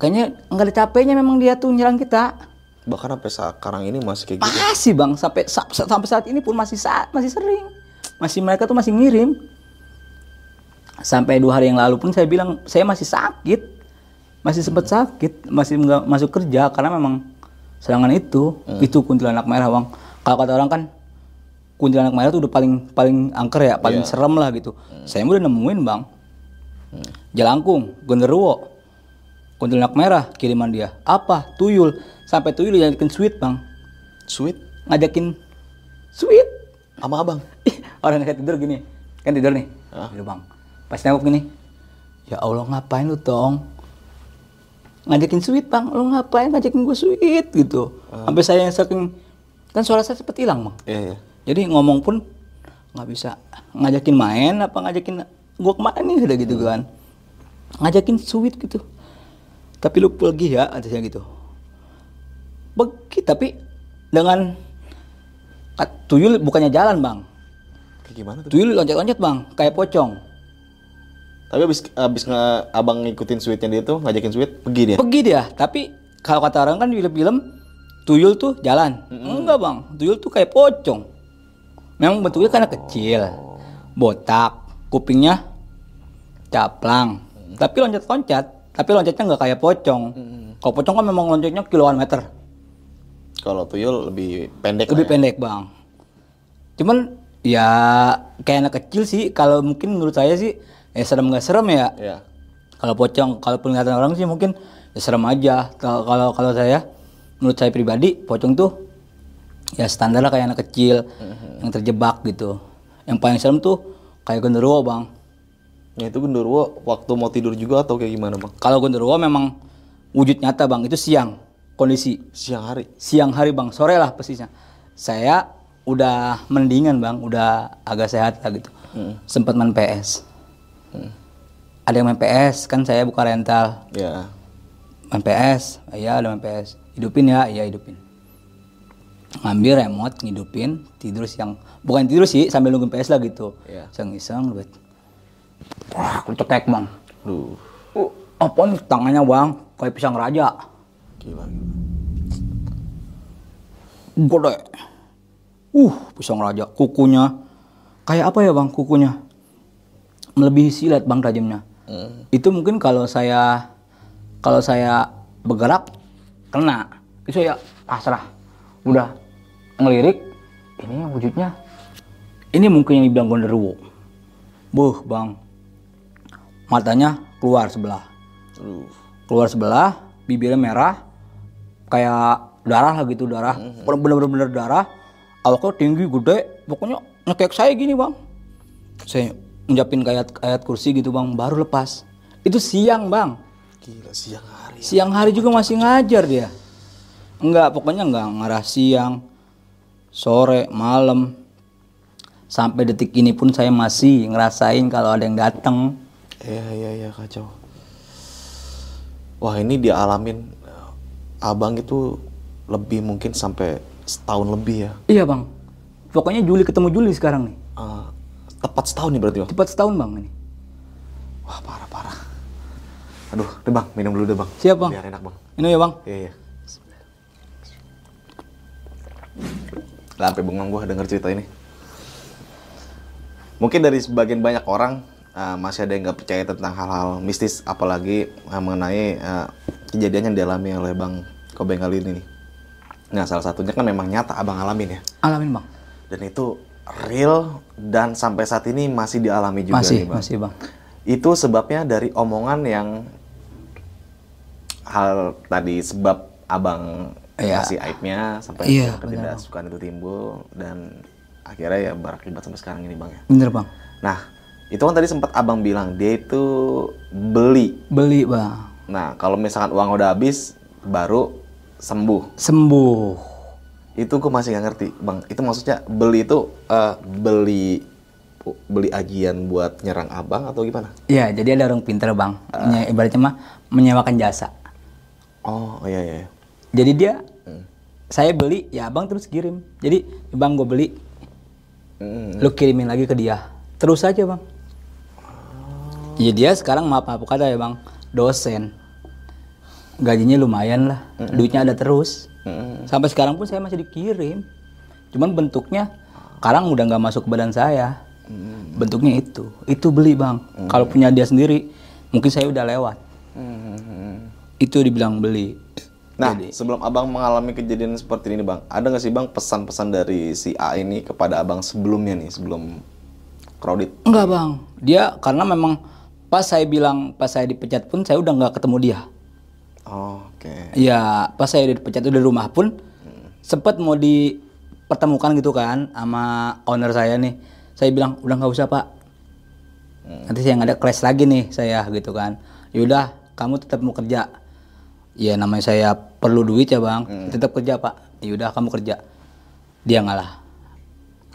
Kayaknya nggak ada capeknya memang dia tuh nyerang kita. Bahkan sampai sekarang ini masih kayak gitu. Masih bang, sampai sa- sa- sampai saat ini pun masih saat masih sering, masih mereka tuh masih ngirim. Sampai dua hari yang lalu pun saya bilang saya masih sakit, masih sempat sakit, masih nggak masuk kerja karena memang serangan itu, itu kuntilanak merah bang. Kalau kata orang kan kuntilanak merah tuh udah paling paling angker ya, paling serem lah gitu. Saya udah nemuin bang, Jalangkung, Genderuwo, kuntilanak merah kiriman dia. Apa? Tuyul. Sampai tuyul diajakin sweet bang. Sweet? Ngajakin sweet. Sama abang. Orang kayak tidur gini. Kan tidur nih. Tidur bang. Pas nengok gini. Ya Allah ngapain lu tong? Ngajakin sweet bang. Lu ngapain ngajakin gue sweet gitu. Sampai saya yang saking kan suara saya cepet hilang bang. Iya iya. Jadi ngomong pun nggak bisa ngajakin main apa ngajakin gua ke mana nih udah gitu kan. Ngajakin sweet gitu. Tapi lu pergi ya atasnya gitu. Pergi tapi dengan tuyul bukannya jalan bang. Kayak gimana tuh? tuyul loncat-loncat bang kayak pocong. Tapi abis abis nge, abang ngikutin sweetnya dia tuh ngajakin sweet pergi dia. pergi dia tapi kalau kata orang kan di film-film tuyul tuh jalan. Enggak bang. Tuyul tuh kayak pocong memang bentuknya karena kecil botak kupingnya caplang tapi loncat-loncat tapi loncatnya nggak kayak pocong kalau pocong kan memang loncatnya kiloan meter Kalau tuyul lebih pendek. lebih ya. pendek bang Cuman ya kayak anak kecil sih. Kalau mungkin menurut saya sih ya serem nggak serem ya. Iya. Kalau pocong, kalau penglihatan orang sih mungkin ya serem aja. Kalau kalau saya, menurut saya pribadi, pocong tuh ya standar lah kayak anak kecil yang terjebak gitu. Yang paling serem tuh kayak genderuwo bang. Ya itu genderuwo waktu mau tidur juga atau kayak gimana bang? Kalau genderuwo memang wujud nyata bang, itu siang kondisi. Siang hari. Siang hari bang, sore lah persisnya. Saya udah mendingan bang, udah agak sehat lah gitu. Sempat main PS. Ada yang main PS, kan saya buka rental. Ya. main PS iya ada main PS hidupin ya iya hidupin ngambil remote ngidupin tidur siang. Bukan tidur sih sambil nungguin PS lah gitu. Iya. iseng-iseng duit. Wah aku cetek bang. Duh. uh, apa nih tangannya bang? Kayak pisang raja. Gila. gede. Uh pisang raja. Kukunya. Kayak apa ya bang kukunya? Melebihi silet bang tajamnya Hmm. itu mungkin kalau saya kalau saya bergerak kena. Itu saya pasrah. Udah ngelirik ini wujudnya. Ini mungkin yang dibilang gonderuwo buh bang. Matanya keluar sebelah. Keluar sebelah bibirnya merah kayak darah lah gitu darah. Bener-bener darah. Awaknya tinggi gede. Pokoknya ngekek saya gini bang. Saya njapin kayak ayat kursi gitu bang. Baru lepas. Itu siang bang. Gila siang hari. siang hari juga masih ngajar dia. Enggak pokoknya enggak ngarah siang sore malam sampai detik ini pun saya masih ngerasain kalau ada yang datang Iya iya iya kacau. Wah ini dialamin eh, abang itu lebih mungkin sampai setahun lebih ya. iya bang pokoknya Juli ketemu Juli sekarang nih Eh, tepat setahun nih berarti bang. cepat setahun bang ini Wah parah parah. Aduh, deh bang minum dulu deh bang. Siap, Bang. Biar enak bang. ini ya bang Iya iya. Sampai bengong gua denger cerita ini. Mungkin dari sebagian banyak orang eh, masih ada yang nggak percaya tentang hal-hal mistis, apalagi eh, mengenai eh, kejadian yang dialami oleh Bang Kobeng kali ini. nih. Nah, salah satunya kan memang nyata abang alamin ya. alamin bang Dan itu real dan sampai saat ini masih dialami juga masih nih bang. masih bang Itu sebabnya dari omongan yang hal tadi sebab abang Iya. kasih aibnya sampai Iya, ketidaksukaan itu timbul dan akhirnya ya berakibat sampai sekarang ini bang ya. bener bang Nah itu kan tadi sempat abang bilang dia itu beli. beli bang Nah kalau misalkan uang udah habis baru sembuh. sembuh Itu gue masih nggak ngerti bang. Itu maksudnya beli itu eh, beli beli ajian buat nyerang abang atau gimana? Iya, jadi ada orang pinter bang, Menye- ibaratnya mah menyewakan jasa. Oh iya iya. Jadi dia, saya beli, ya abang terus kirim. Jadi bang gue beli, Hmm. lu kirimin lagi ke dia, terus aja bang. Jadi dia sekarang maaf maaf kata ya bang, dosen, gajinya lumayan lah, duitnya ada terus. Mm-mm. Sampai sekarang pun saya masih dikirim, cuman bentuknya sekarang udah nggak masuk ke badan saya. Bentuknya itu, itu beli bang. Kalau punya dia sendiri, mungkin saya udah lewat. Hmm. Itu dibilang beli. Nah, sebelum abang mengalami kejadian seperti ini, bang, ada nggak sih bang pesan-pesan dari si A ini kepada abang sebelumnya nih, sebelum crowded? Enggak bang, dia karena memang pas saya bilang pas saya dipecat pun saya udah nggak ketemu dia. Oh, Oke. Iya, pas saya dipecat udah di rumah pun sempet mau dipertemukan gitu kan sama owner saya nih. Saya bilang udah nggak usah pak. Nanti saya nggak ada clash lagi nih saya gitu kan. Yaudah, kamu tetap mau kerja. Ya namanya saya perlu duit ya bang, tetap kerja pak. Yaudah kamu kerja. Dia ngalah.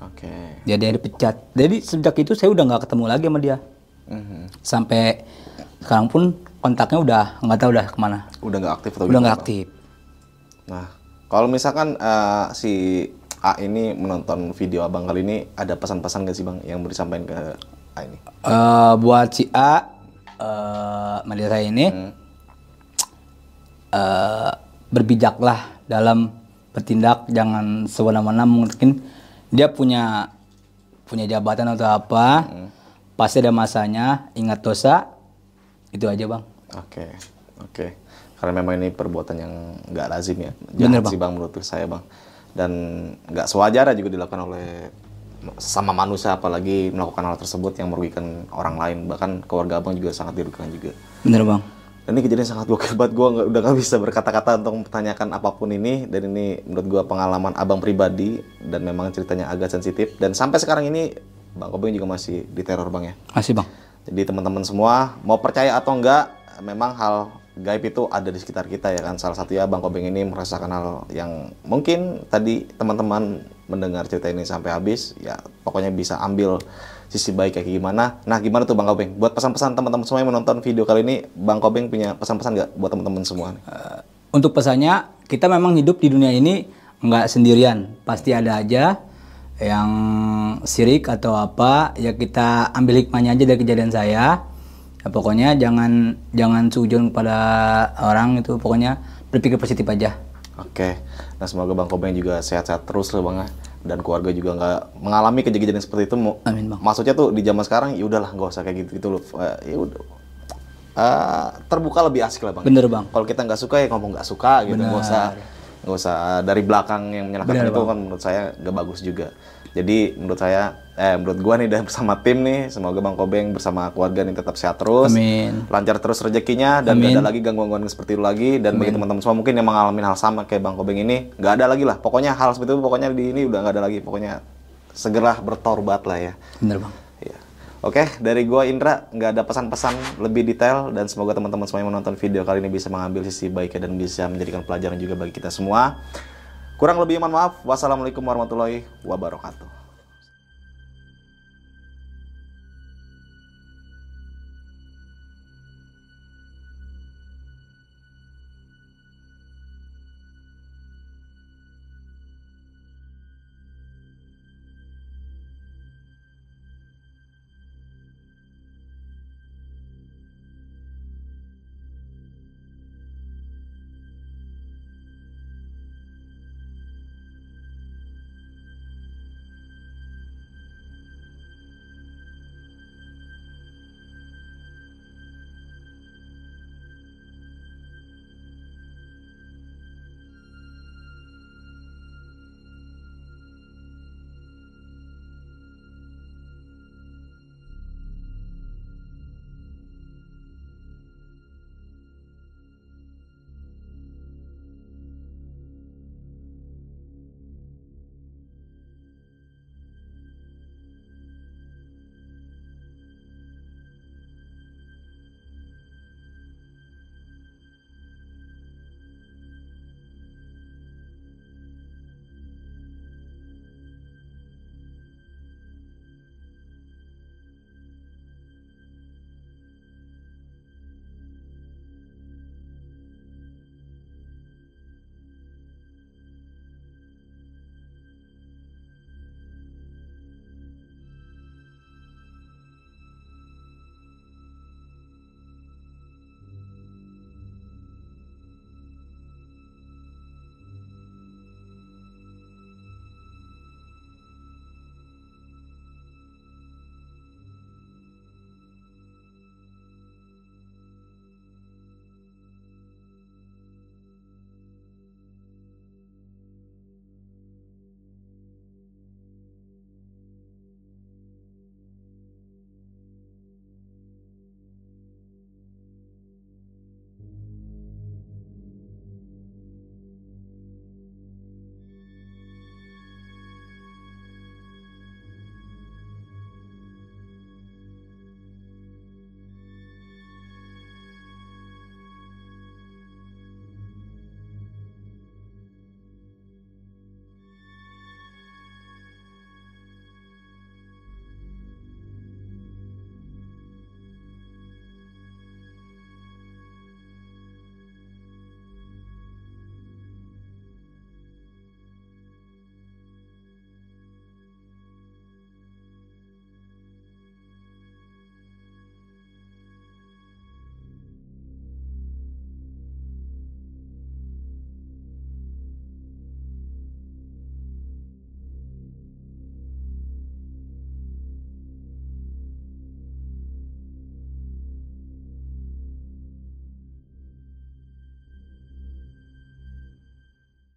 Oke. Dia dia dipecat. Jadi sejak itu saya udah nggak ketemu lagi sama dia. Mhm. Sampai sekarang pun kontaknya udah nggak tahu udah ke mana. Udah nggak aktif atau Udah nggak aktif. Nah, kalau misalkan eh, si A ini menonton video abang kali ini, ada pesan-pesan nggak sih bang yang mau disampaikan ke A ini? Eh, buat si A, eh media saya ini eh, berbijaklah dalam bertindak, jangan semena-mena mungkin dia punya punya jabatan atau apa, pasti ada masanya, ingat dosa, itu aja bang. Oke, oke. Karena memang ini perbuatan yang nggak lazim ya. Bener, Jahat sih bang menurut saya bang. Dan nggak sewajarnya juga dilakukan oleh sama manusia apalagi melakukan hal tersebut yang merugikan orang lain bahkan keluarga abang juga sangat dirugikan juga Bener bang. Dan ini kejadian sangat gokil banget. Gue nggak udah nggak bisa berkata-kata untuk mempertanyakan apa pun ini. Dan ini menurut gue pengalaman abang pribadi. Dan memang ceritanya agak sensitif. Dan sampai sekarang ini bang Kobeng juga masih diteror bang ya? Masih bang. jadi teman-teman semua mau percaya atau enggak memang hal gaib itu ada di sekitar kita ya kan? Salah satunya bang Kobeng ini merasakan hal yang mungkin tadi teman-teman mendengar cerita ini sampai habis. Ya pokoknya bisa ambil sisi baik kayak gimana nah gimana tuh bang Kobeng buat pesan-pesan teman-teman semua yang menonton video kali ini bang Kobeng punya pesan-pesan nggak buat teman-teman semua nih? Eh, Untuk pesannya, kita memang hidup di dunia ini nggak sendirian. Pasti ada aja yang sirik atau apa. Ya kita ambil hikmahnya aja dari kejadian saya. Ya, pokoknya jangan jangan sujon kepada orang itu. Pokoknya berpikir positif aja. Oke, nah semoga Bang Kobeng juga sehat-sehat terus loh Bang ya. Dan keluarga juga nggak mengalami kejadian seperti itu. Amin bang. Maksudnya tuh di zaman sekarang ya udahlah nggak usah kayak gitu gitu loh. Eh, Ya udah. Eh, terbuka lebih asik lah Bang. Bener bang. Kalau kita nggak suka ya ngomong nggak suka gitu, nggak usah nggak usah dari belakang yang menyalahkan Bener, itu kan menurut saya nggak bagus juga. Jadi menurut saya, eh menurut gua nih dan bersama tim nih, semoga Bang Kobeng bersama keluarga nih tetap sehat terus Amin. lancar terus rezekinya dan Amin. gak ada lagi gangguan-gangguan seperti itu lagi dan bagi teman-teman semua mungkin yang mengalami hal sama kayak Bang Kobeng ini nggak ada lagi lah pokoknya hal seperti itu pokoknya di ini udah nggak ada lagi pokoknya segera bertobat lah ya Bener bang. Iya. Oke, dari gua Indra nggak ada pesan-pesan lebih detail dan semoga teman-teman semua yang menonton video kali ini bisa mengambil sisi baiknya dan bisa menjadikan pelajaran juga bagi kita semua. Kurang lebih mohon maaf. Wassalamualaikum warahmatullahi wabarakatuh.